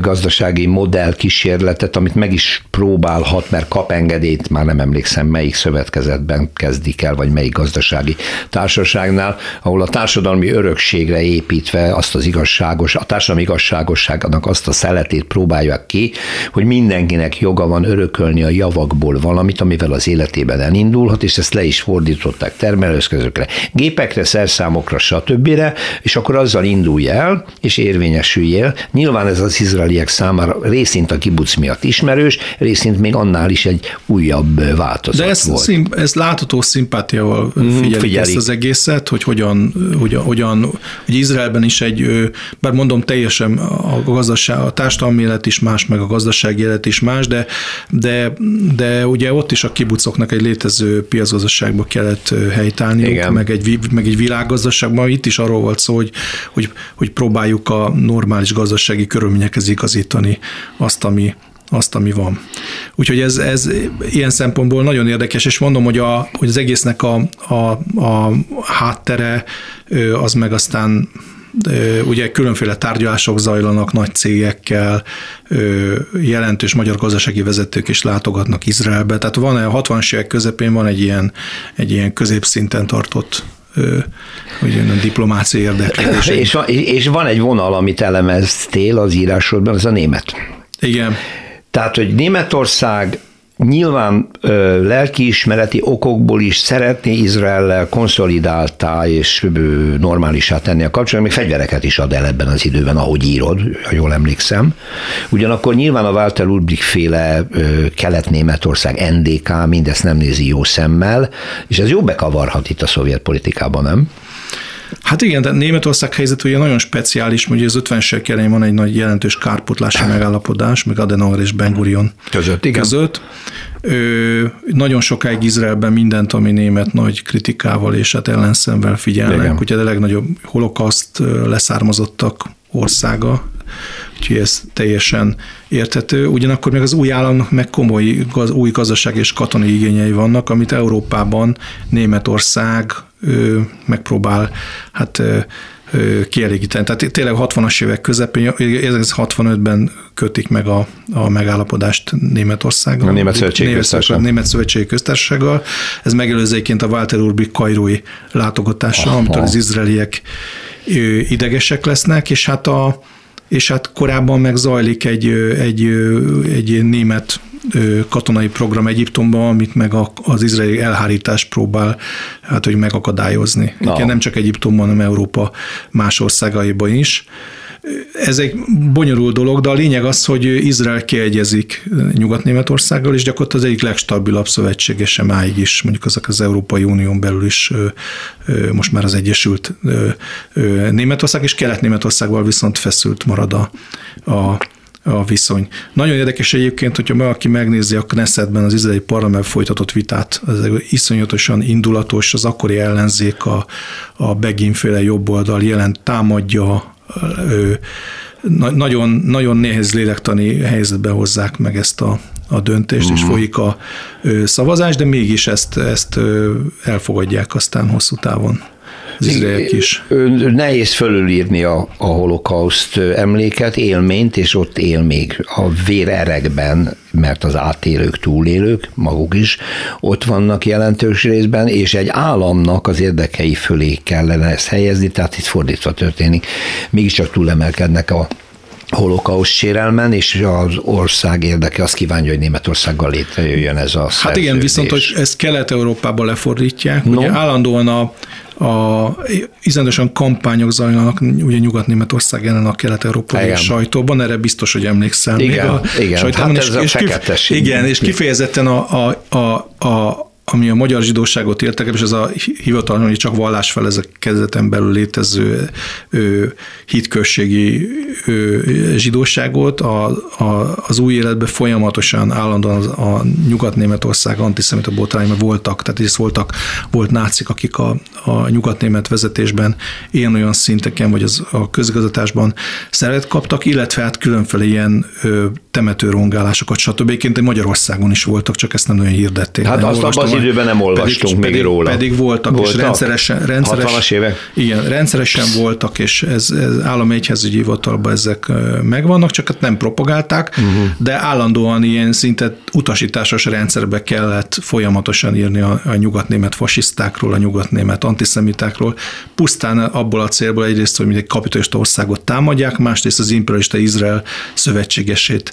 gazdasági modell kísérletet, amit meg is próbálhat, mert kap engedélyt, már nem emlékszem melyik szövetkezetben kezdik el, vagy melyik gazdasági társaságnál, ahol a társadalmi örökségre építve azt az igazságos, a társadalmi igazságosságnak azt a szeletét próbálják ki, hogy mindenkinek joga van örökölni a javakból valamit, amivel az életében elindulhat, és ezt le is fordították termelőeszközökre, gépekre, szerszámokra, stb. és akkor azzal indulj el, és érvényesüljél. Nyilván ez az izraeliek számára részint a kibuc miatt ismerős, részint még annál is egy újabb változat De ez, volt. Szimp, ez látható szimpátiával figyelik, mm, figyelik, ezt az egészet, hogy hogyan, hogyan, hogyan hogy Izraelben is egy, bár mondom teljesen a gazdaság, a társadalmi élet is más, meg a gazdasági élet is más, de, de, de ugye ott is a kibucoknak egy létező piacgazdaságba kellett helytállniuk, meg egy, meg egy világgazdaságban. Itt is arról volt szó, hogy, hogy, hogy próbáljuk a normális gazdasági körülményekhez igazítani azt, ami, azt, ami van. Úgyhogy ez, ez ilyen szempontból nagyon érdekes, és mondom, hogy, a, hogy az egésznek a, a, a háttere az meg aztán ugye különféle tárgyalások zajlanak nagy cégekkel, jelentős magyar gazdasági vezetők is látogatnak Izraelbe, tehát van a 60-as évek közepén van egy ilyen, egy ilyen középszinten tartott hogy a diplomáciai érdeklődés. És, és van egy vonal, amit elemeztél az írásodban, ez a német. Igen. Tehát, hogy Németország nyilván ö, lelkiismereti okokból is szeretné Izraellel konszolidáltá és ö, normálisá tenni a kapcsolatot, még fegyvereket is ad el ebben az időben, ahogy írod, ha jól emlékszem. Ugyanakkor nyilván a Walter Ulbricht féle ö, Kelet-Németország, NDK mindezt nem nézi jó szemmel, és ez jó bekavarhat itt a szovjet politikában, nem? Hát igen, de Németország helyzet ugye nagyon speciális, hogy az 50-es elején van egy nagy jelentős kárpotlási megállapodás, meg Adenauer és Ben Gurion között. Igen. között. Ö, nagyon sokáig Izraelben mindent, ami német nagy kritikával és hát ellenszemvel figyelnek. Igen. Ugye a legnagyobb holokaszt leszármazottak országa, úgyhogy ez teljesen érthető. Ugyanakkor még az új államnak meg komoly gaz, új gazdaság és katonai igényei vannak, amit Európában Németország megpróbál hát kielégíteni. Tehát tényleg 60-as évek közepén, 1965-ben kötik meg a, a megállapodást Németországgal. A Német Szövetségi Köztársasággal. Német Szövetségi Köztársasággal. Ez megelőzőként a Walter Urbik kairói látogatása, amitől az izraeliek idegesek lesznek, és hát a és hát korábban meg zajlik egy, egy, egy német katonai program Egyiptomban, amit meg az izraeli elhárítás próbál hát, hogy megakadályozni. No. Nem csak Egyiptomban, hanem Európa más országaiban is. Ez egy bonyolult dolog, de a lényeg az, hogy Izrael kiegyezik Nyugat-Németországgal, és gyakorlatilag az egyik legstabilabb szövetségese máig is, mondjuk azok az Európai Unión belül is most már az Egyesült Németország, és Kelet-Németországgal viszont feszült marad a, a a viszony. Nagyon érdekes egyébként, hogyha valaki megnézi a Knessetben az izraeli parlament folytatott vitát, az iszonyatosan indulatos, az akkori ellenzék a, a Begin-féle jobboldal jelent támadja ő, nagyon, nagyon nehéz lélektani helyzetbe hozzák meg ezt a, a döntést, uh-huh. és mhm. folyik a ö, szavazás, de mégis ezt, ezt ö, elfogadják aztán hosszú távon az izraeliek is. Nehéz fölülírni a, a holokauszt emléket, élményt, és ott él még a vérerekben, mert az átélők, túlélők, maguk is ott vannak jelentős részben, és egy államnak az érdekei fölé kellene ezt helyezni, tehát itt fordítva történik. Mégiscsak túlemelkednek a holokauszt sérelmen, és az ország érdeke azt kívánja, hogy Németországgal létrejöjjön ez a Hát igen, viszont hogy ezt Kelet-Európába lefordítják, no. ugye állandóan a, a izendosan kampányok zajlanak, ugye Nyugat-Németország ellen a kelet-európai sajtóban, erre biztos, hogy emlékszel. Igen, még a igen. Sajtóban, hát ez és, a és, igen, és kifejezetten a, a, a, a ami a magyar zsidóságot értek, és ez a hivatal, hogy csak kezdeten belül létező ö, hitközségi ö, zsidóságot, a, a, az új életben folyamatosan állandóan az, a nyugat-németország antiszemita botrányban voltak, tehát ez voltak, volt nácik, akik a, a nyugat-német vezetésben ilyen olyan szinteken, vagy az, a közigazgatásban szeret kaptak, illetve hát különféle ilyen ö, temetőrongálásokat, stb. Egyébként Magyarországon is voltak, csak ezt nem nagyon hirdették. Hát azt abban az időben nem olvastunk pedig, még pedig, róla. Pedig voltak, voltak, és rendszeresen, rendszeres, 60-as évek? Igen, rendszeresen voltak, és ez, ez állami egyházügyi hivatalban ezek megvannak, csak hát nem propagálták, uh-huh. de állandóan ilyen szinte utasításos rendszerbe kellett folyamatosan írni a, a nyugatnémet fasisztákról, a nyugatnémet antiszemitákról, pusztán abból a célból egyrészt, hogy mindegy kapitalista országot támadják, másrészt az imperialista Izrael szövetségesét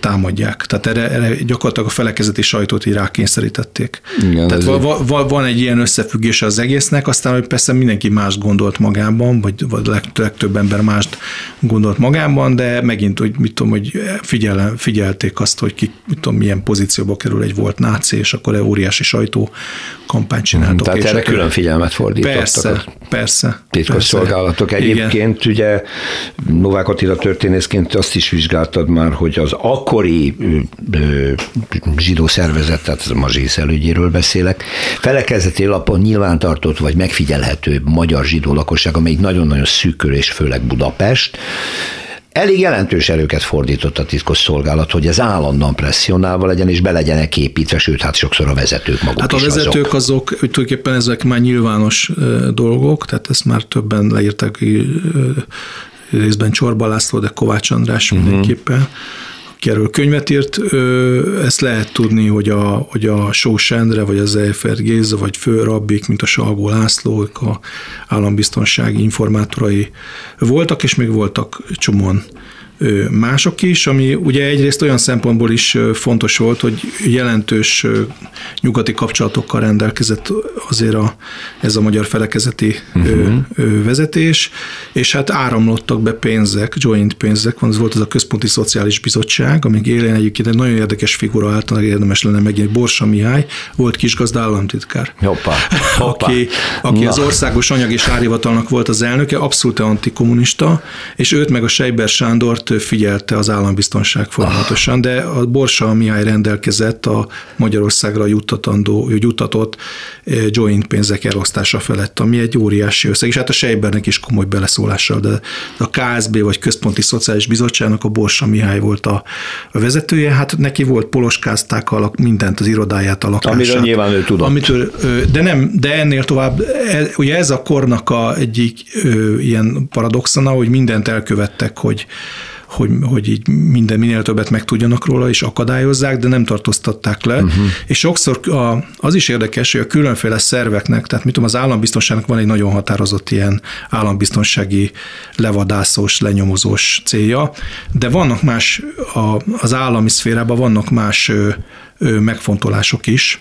támadják. Tehát erre, erre gyakorlatilag a felekezeti sajtót így rákényszerítették. Igen, Tehát va, va, van egy ilyen összefüggése az egésznek, aztán hogy persze mindenki más gondolt magában, vagy, vagy legtöbb ember mást gondolt magában, de megint, hogy mit tudom, hogy figyel, figyelték azt, hogy ki, mit tudom, milyen pozícióba kerül egy volt náci, és akkor egy óriási sajtó kampányt csináltak. Tehát erre külön figyelmet fordítottak. Persze, persze. Titkos persze. szolgálatok. Egyébként Igen. ugye Novák Attila történészként azt is vizsgáltad már, hogy az akkori zsidó szervezet, tehát a Mazsész elődjéről beszélek, felekezeti lapon nyilvántartott vagy megfigyelhető magyar zsidó lakosság, amelyik nagyon-nagyon szűkül, és főleg Budapest, elég jelentős erőket fordított a titkos szolgálat, hogy ez állandóan presszionálva legyen, és be legyenek építve, sőt, hát sokszor a vezetők maguk Hát a vezetők azok, azok hogy tulajdonképpen ezek már nyilvános dolgok, tehát ezt már többen leírtak részben Csorba László, de Kovács András uh-huh. mindenképpen aki könyvet írt, ezt lehet tudni, hogy a, hogy a Sós Endre, vagy az Eifer Géza, vagy fő rabbik, mint a Salgó László, a állambiztonsági informátorai voltak, és még voltak csomóan mások is, ami ugye egyrészt olyan szempontból is fontos volt, hogy jelentős nyugati kapcsolatokkal rendelkezett azért a, ez a magyar felekezeti uh-huh. vezetés, és hát áramlottak be pénzek, joint pénzek, van, ez volt az a Központi Szociális Bizottság, amíg élén egyébként egy nagyon érdekes figura általában érdemes lenne megint, Borsa Mihály, volt kisgazda államtitkár. Hoppá, hoppá. Aki, aki az országos anyag és árhivatalnak volt az elnöke, abszolút antikommunista, és őt meg a Sejber Sándort figyelte az állambiztonság folyamatosan, de a Borsa Mihály rendelkezett a Magyarországra juttatandó, juttatott eh, joint pénzek elosztása felett, ami egy óriási összeg, és hát a Sejbernek is komoly beleszólással, de a KSB vagy Központi Szociális Bizottságnak a Borsa Mihály volt a, vezetője, hát neki volt poloskázták alak, mindent, az irodáját, a lakását. Amiről nyilván ő tudott. Amitől, de nem, de ennél tovább, e, ugye ez a kornak a egyik ilyen paradoxona, hogy mindent elkövettek, hogy hogy, hogy így minden minél többet megtudjanak róla, és akadályozzák, de nem tartóztatták le. Uh-huh. És sokszor a, az is érdekes, hogy a különféle szerveknek, tehát mit tudom, az állambiztonságnak van egy nagyon határozott ilyen állambiztonsági levadászós, lenyomozós célja, de vannak más, a, az állami szférában vannak más ö, ö, megfontolások is,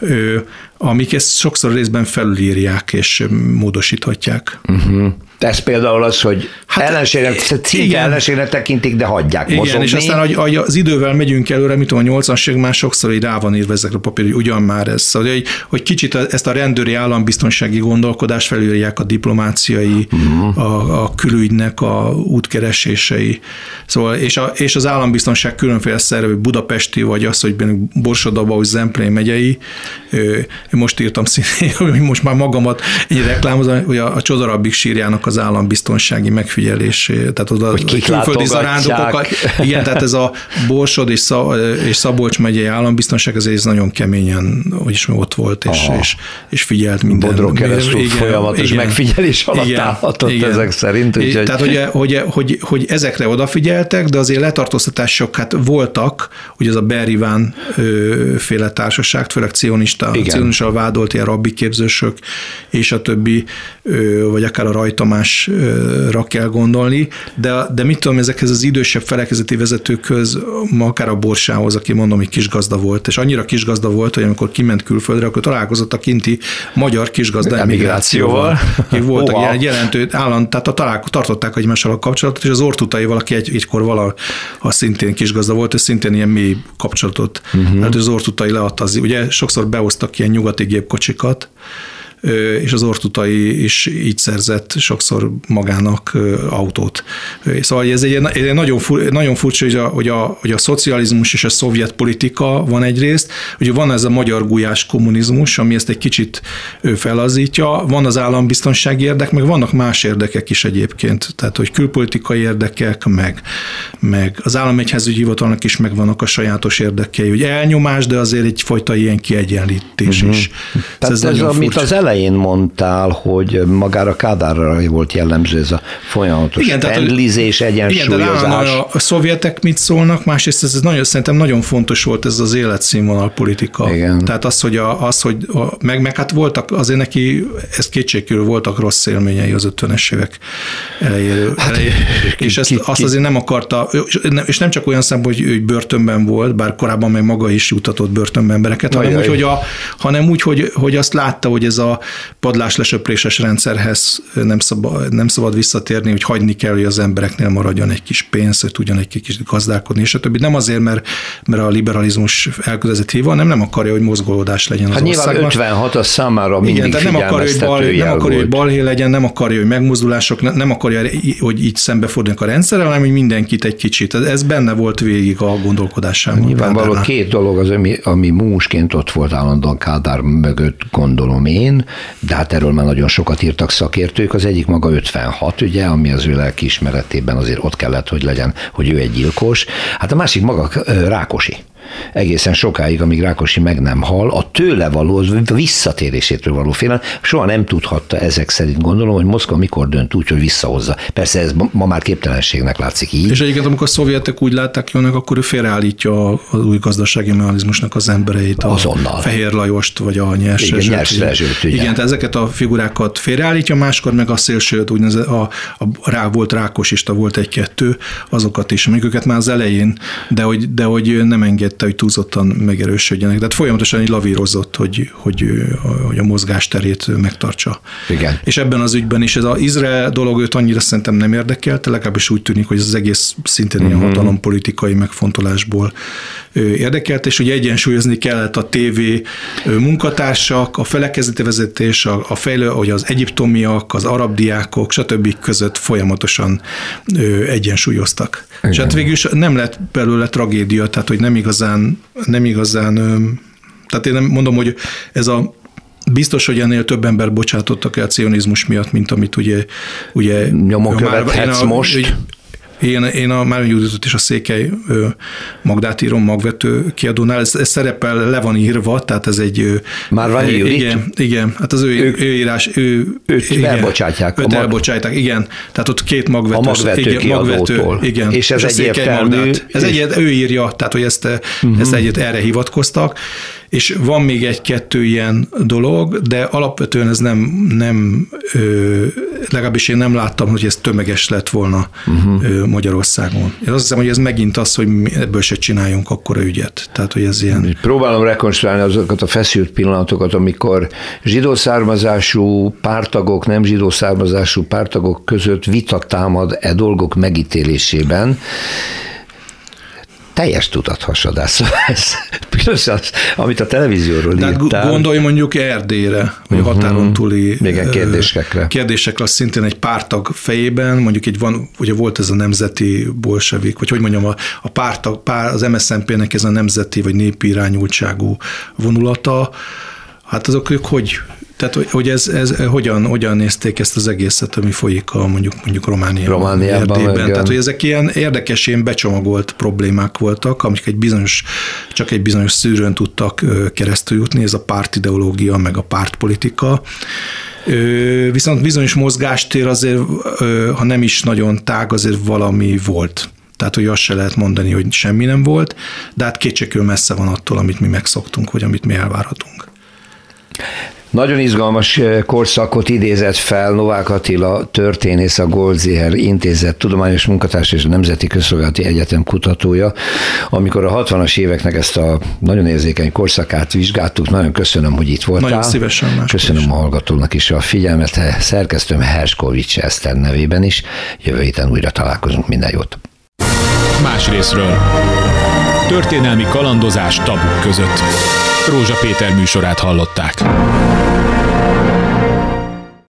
ö, amik ezt sokszor részben felülírják és módosíthatják. Uh-huh. Ez például az, hogy hát, ellenségnek, szinte ellenségnek tekintik, de hagyják igen, mozogni. és aztán hogy, hogy az idővel megyünk előre, mit tudom, a 80 már sokszor így rá van írva ezekre a papír, hogy ugyan már ez. Szóval, hogy, hogy kicsit ezt a rendőri állambiztonsági gondolkodást felülják a diplomáciai, uh-huh. a, a külügynek a útkeresései. Szóval, és, a, és az állambiztonság különféle szervű, budapesti, vagy az, hogy Borsodaba, vagy Zemplén megyei, most írtam szintén, most már magamat egy reklámozom, hogy a, a Csodarabbik sírjának az állambiztonsági megfigyelés, tehát oda hogy külföldi zarándokokat. Igen, tehát ez a Borsod és, Szab, és Szabolcs megyei állambiztonság azért nagyon keményen, hogy is ott volt, és, és, és figyelt minden. Bodrog keresztül igen, folyamatos igen, megfigyelés alatt igen, állhatott igen. ezek szerint. Úgyhogy... Tehát, hogy, hogy, hogy, hogy, ezekre odafigyeltek, de azért letartóztatások hát voltak, hogy az a Beriván féle társaság, főleg cionista, cionista vádolt ilyen rabbi képzősök, és a többi, vagy akár a rajtamásra kell gondolni, de, de mit tudom, ezekhez az idősebb felekezeti vezetőkhöz, akár a Borsához, aki mondom, hogy kisgazda volt, és annyira kisgazda volt, hogy amikor kiment külföldre, akkor találkozott a kinti magyar kisgazda emigrációval. Voltak oh, ilyen jelentő állam, tehát a találko, tartották egymással a kapcsolatot, és az ortutaival, aki egy, egykor vala, ha szintén kisgazda volt, és szintén ilyen mély kapcsolatot. Uh-huh. Hát az ortutai leadta, az, ugye sokszor behoztak ilyen nyugati gépkocsikat, és az ortutai is így szerzett sokszor magának autót. Szóval ez egy, egy nagyon, fur, nagyon furcsa, hogy a, hogy, a, hogy a szocializmus és a szovjet politika van egyrészt, hogy van ez a magyar gulyás kommunizmus, ami ezt egy kicsit felazítja, van az állambiztonsági érdek, meg vannak más érdekek is egyébként, tehát hogy külpolitikai érdekek, meg, meg az államegyházügyi hivatalnak is megvannak a sajátos érdekei, hogy elnyomás, de azért egyfajta ilyen kiegyenlítés uh-huh. is. Tehát ez, ez amit az elején mondtál, hogy magára Kádárra volt jellemző ez a folyamatos igen, pendlizés, egyensúlyozás. Igen, de a, a szovjetek mit szólnak, másrészt ez, ez nagyon, szerintem nagyon fontos volt ez az életszínvonal politika. Igen. Tehát az, hogy, a, az, hogy a, meg, meg hát voltak, azért neki, ez kétségkívül voltak rossz élményei az 50-es évek elejéről. Hát, elejéről és ezt, ki, azt azért nem akarta, és nem csak olyan szempont, hogy ő börtönben volt, bár korábban meg maga is jutatott börtönben embereket, hanem úgy, hogy, a, hanem úgy, hogy, hogy azt látta, hogy ez a padlás lesöpréses rendszerhez nem szabad, nem szabad visszatérni, hogy hagyni kell, hogy az embereknél maradjon egy kis pénz, hogy tudjon egy kis gazdálkodni, és a többi. Nem azért, mert, mert a liberalizmus elkötelezett híva, hanem nem akarja, hogy mozgolódás legyen az hát országban. nyilván 56 az számára mindig Igen, tehát nem akarja, hogy bal, nem akarja, hogy balhé legyen, nem akarja, hogy megmozdulások, nem akarja, hogy így szembefordulnak a rendszerrel, hanem hogy mindenkit egy kicsit. Ez benne volt végig a gondolkodásában. Nyilvánvaló két dolog az, ami, ami músként ott volt állandóan Kádár mögött, gondolom én, de hát erről már nagyon sokat írtak szakértők. Az egyik maga 56, ugye, ami az ő lelkiismeretében azért ott kellett, hogy legyen, hogy ő egy gyilkos. Hát a másik maga Rákosi egészen sokáig, amíg Rákosi meg nem hal, a tőle való, a visszatérésétől való félelem, soha nem tudhatta ezek szerint gondolom, hogy Moszkva mikor dönt úgy, hogy visszahozza. Persze ez ma már képtelenségnek látszik így. És egyébként, amikor a szovjetek úgy látták jönnek, akkor ő félreállítja az új gazdasági mechanizmusnak az embereit, a Azonnal. Fehér Lajost, vagy a nyers Igen, nyers rezsőt, ugye. Igen, tehát ezeket a figurákat félreállítja, máskor meg a szélsőt, úgy a, a, a, rá volt rákosista, volt egy-kettő, azokat is, amik őket már az elején, de hogy, de hogy nem engedte, hogy túlzottan megerősödjenek. Tehát folyamatosan így lavírozott, hogy, hogy, hogy a mozgásterét megtartsa. Igen. És ebben az ügyben is ez az Izrael dolog őt annyira szerintem nem érdekelte, legalábbis úgy tűnik, hogy ez az egész szintén ilyen uh-huh. hatalompolitikai megfontolásból érdekelt, és hogy egyensúlyozni kellett a TV munkatársak, a felekezeti vezetés, a, a fejlő, hogy az egyiptomiak, az arab diákok, stb. között folyamatosan egyensúlyoztak. Igen. És hát végül is nem lett belőle tragédia, tehát hogy nem igazán, nem igazán tehát én nem mondom, hogy ez a Biztos, hogy ennél több ember bocsátottak el cionizmus miatt, mint amit ugye... ugye Nyomon követhetsz most. Én, én a Máron Juditot is a Székely Magdát írom magvető kiadónál, ez, ez szerepel, le van írva, tehát ez egy... Már van Judit? Igen, igen, hát az ő, ők, ő írás, ő... Őt igen, elbocsátják. Őt elbocsátják, igen. Tehát ott két magvető. A magvető igen, magvető, igen. És ez és egyértelmű. Ez egy, ő írja, tehát hogy ezt, uh-huh. ezt egyet erre hivatkoztak, és van még egy-kettő ilyen dolog, de alapvetően ez nem, nem ö, legalábbis én nem láttam, hogy ez tömeges lett volna uh-huh. Magyarországon. Én azt hiszem, hogy ez megint az, hogy ebből se csináljunk akkora ügyet. Tehát, hogy ez ilyen... Próbálom rekonstruálni azokat a feszült pillanatokat, amikor zsidó származású pártagok, nem zsidó származású pártagok között vita támad e dolgok megítélésében, teljes tudathasadás. ez piros az, amit a televízióról De írtál. Gondolj mondjuk Erdélyre, vagy uh-huh. határon túli Igen, kérdésekre. Kérdésekre, az szintén egy pártag fejében, mondjuk egy van, ugye volt ez a nemzeti bolsevik, vagy hogy mondjam, a, a pártag, pár, az MSZNP-nek ez a nemzeti vagy népi irányultságú vonulata, hát azok ők hogy tehát, hogy ez, ez hogyan, hogyan nézték ezt az egészet, ami folyik a mondjuk, mondjuk Romániában, Romániában Erdélyben. Tehát, hogy ezek ilyen érdekes, ilyen becsomagolt problémák voltak, amik egy bizonyos, csak egy bizonyos szűrőn tudtak keresztül jutni, ez a pártideológia, meg a pártpolitika. Viszont bizonyos mozgástér azért, ha nem is nagyon tág, azért valami volt. Tehát, hogy azt se lehet mondani, hogy semmi nem volt, de hát kétségkül messze van attól, amit mi megszoktunk, vagy amit mi elvárhatunk. Nagyon izgalmas eh, korszakot idézett fel Novák Attila történész, a Goldziher Intézet tudományos munkatárs és a Nemzeti Közszolgálati Egyetem kutatója, amikor a 60-as éveknek ezt a nagyon érzékeny korszakát vizsgáltuk. Nagyon köszönöm, hogy itt voltál. Nagyon szívesen. Köszönöm is. a hallgatónak is a figyelmet. Szerkesztőm Herskovics Eszter nevében is. Jövő héten újra találkozunk. Minden jót. Más részről. Történelmi kalandozás tabuk között. Rózsa Péter műsorát hallották.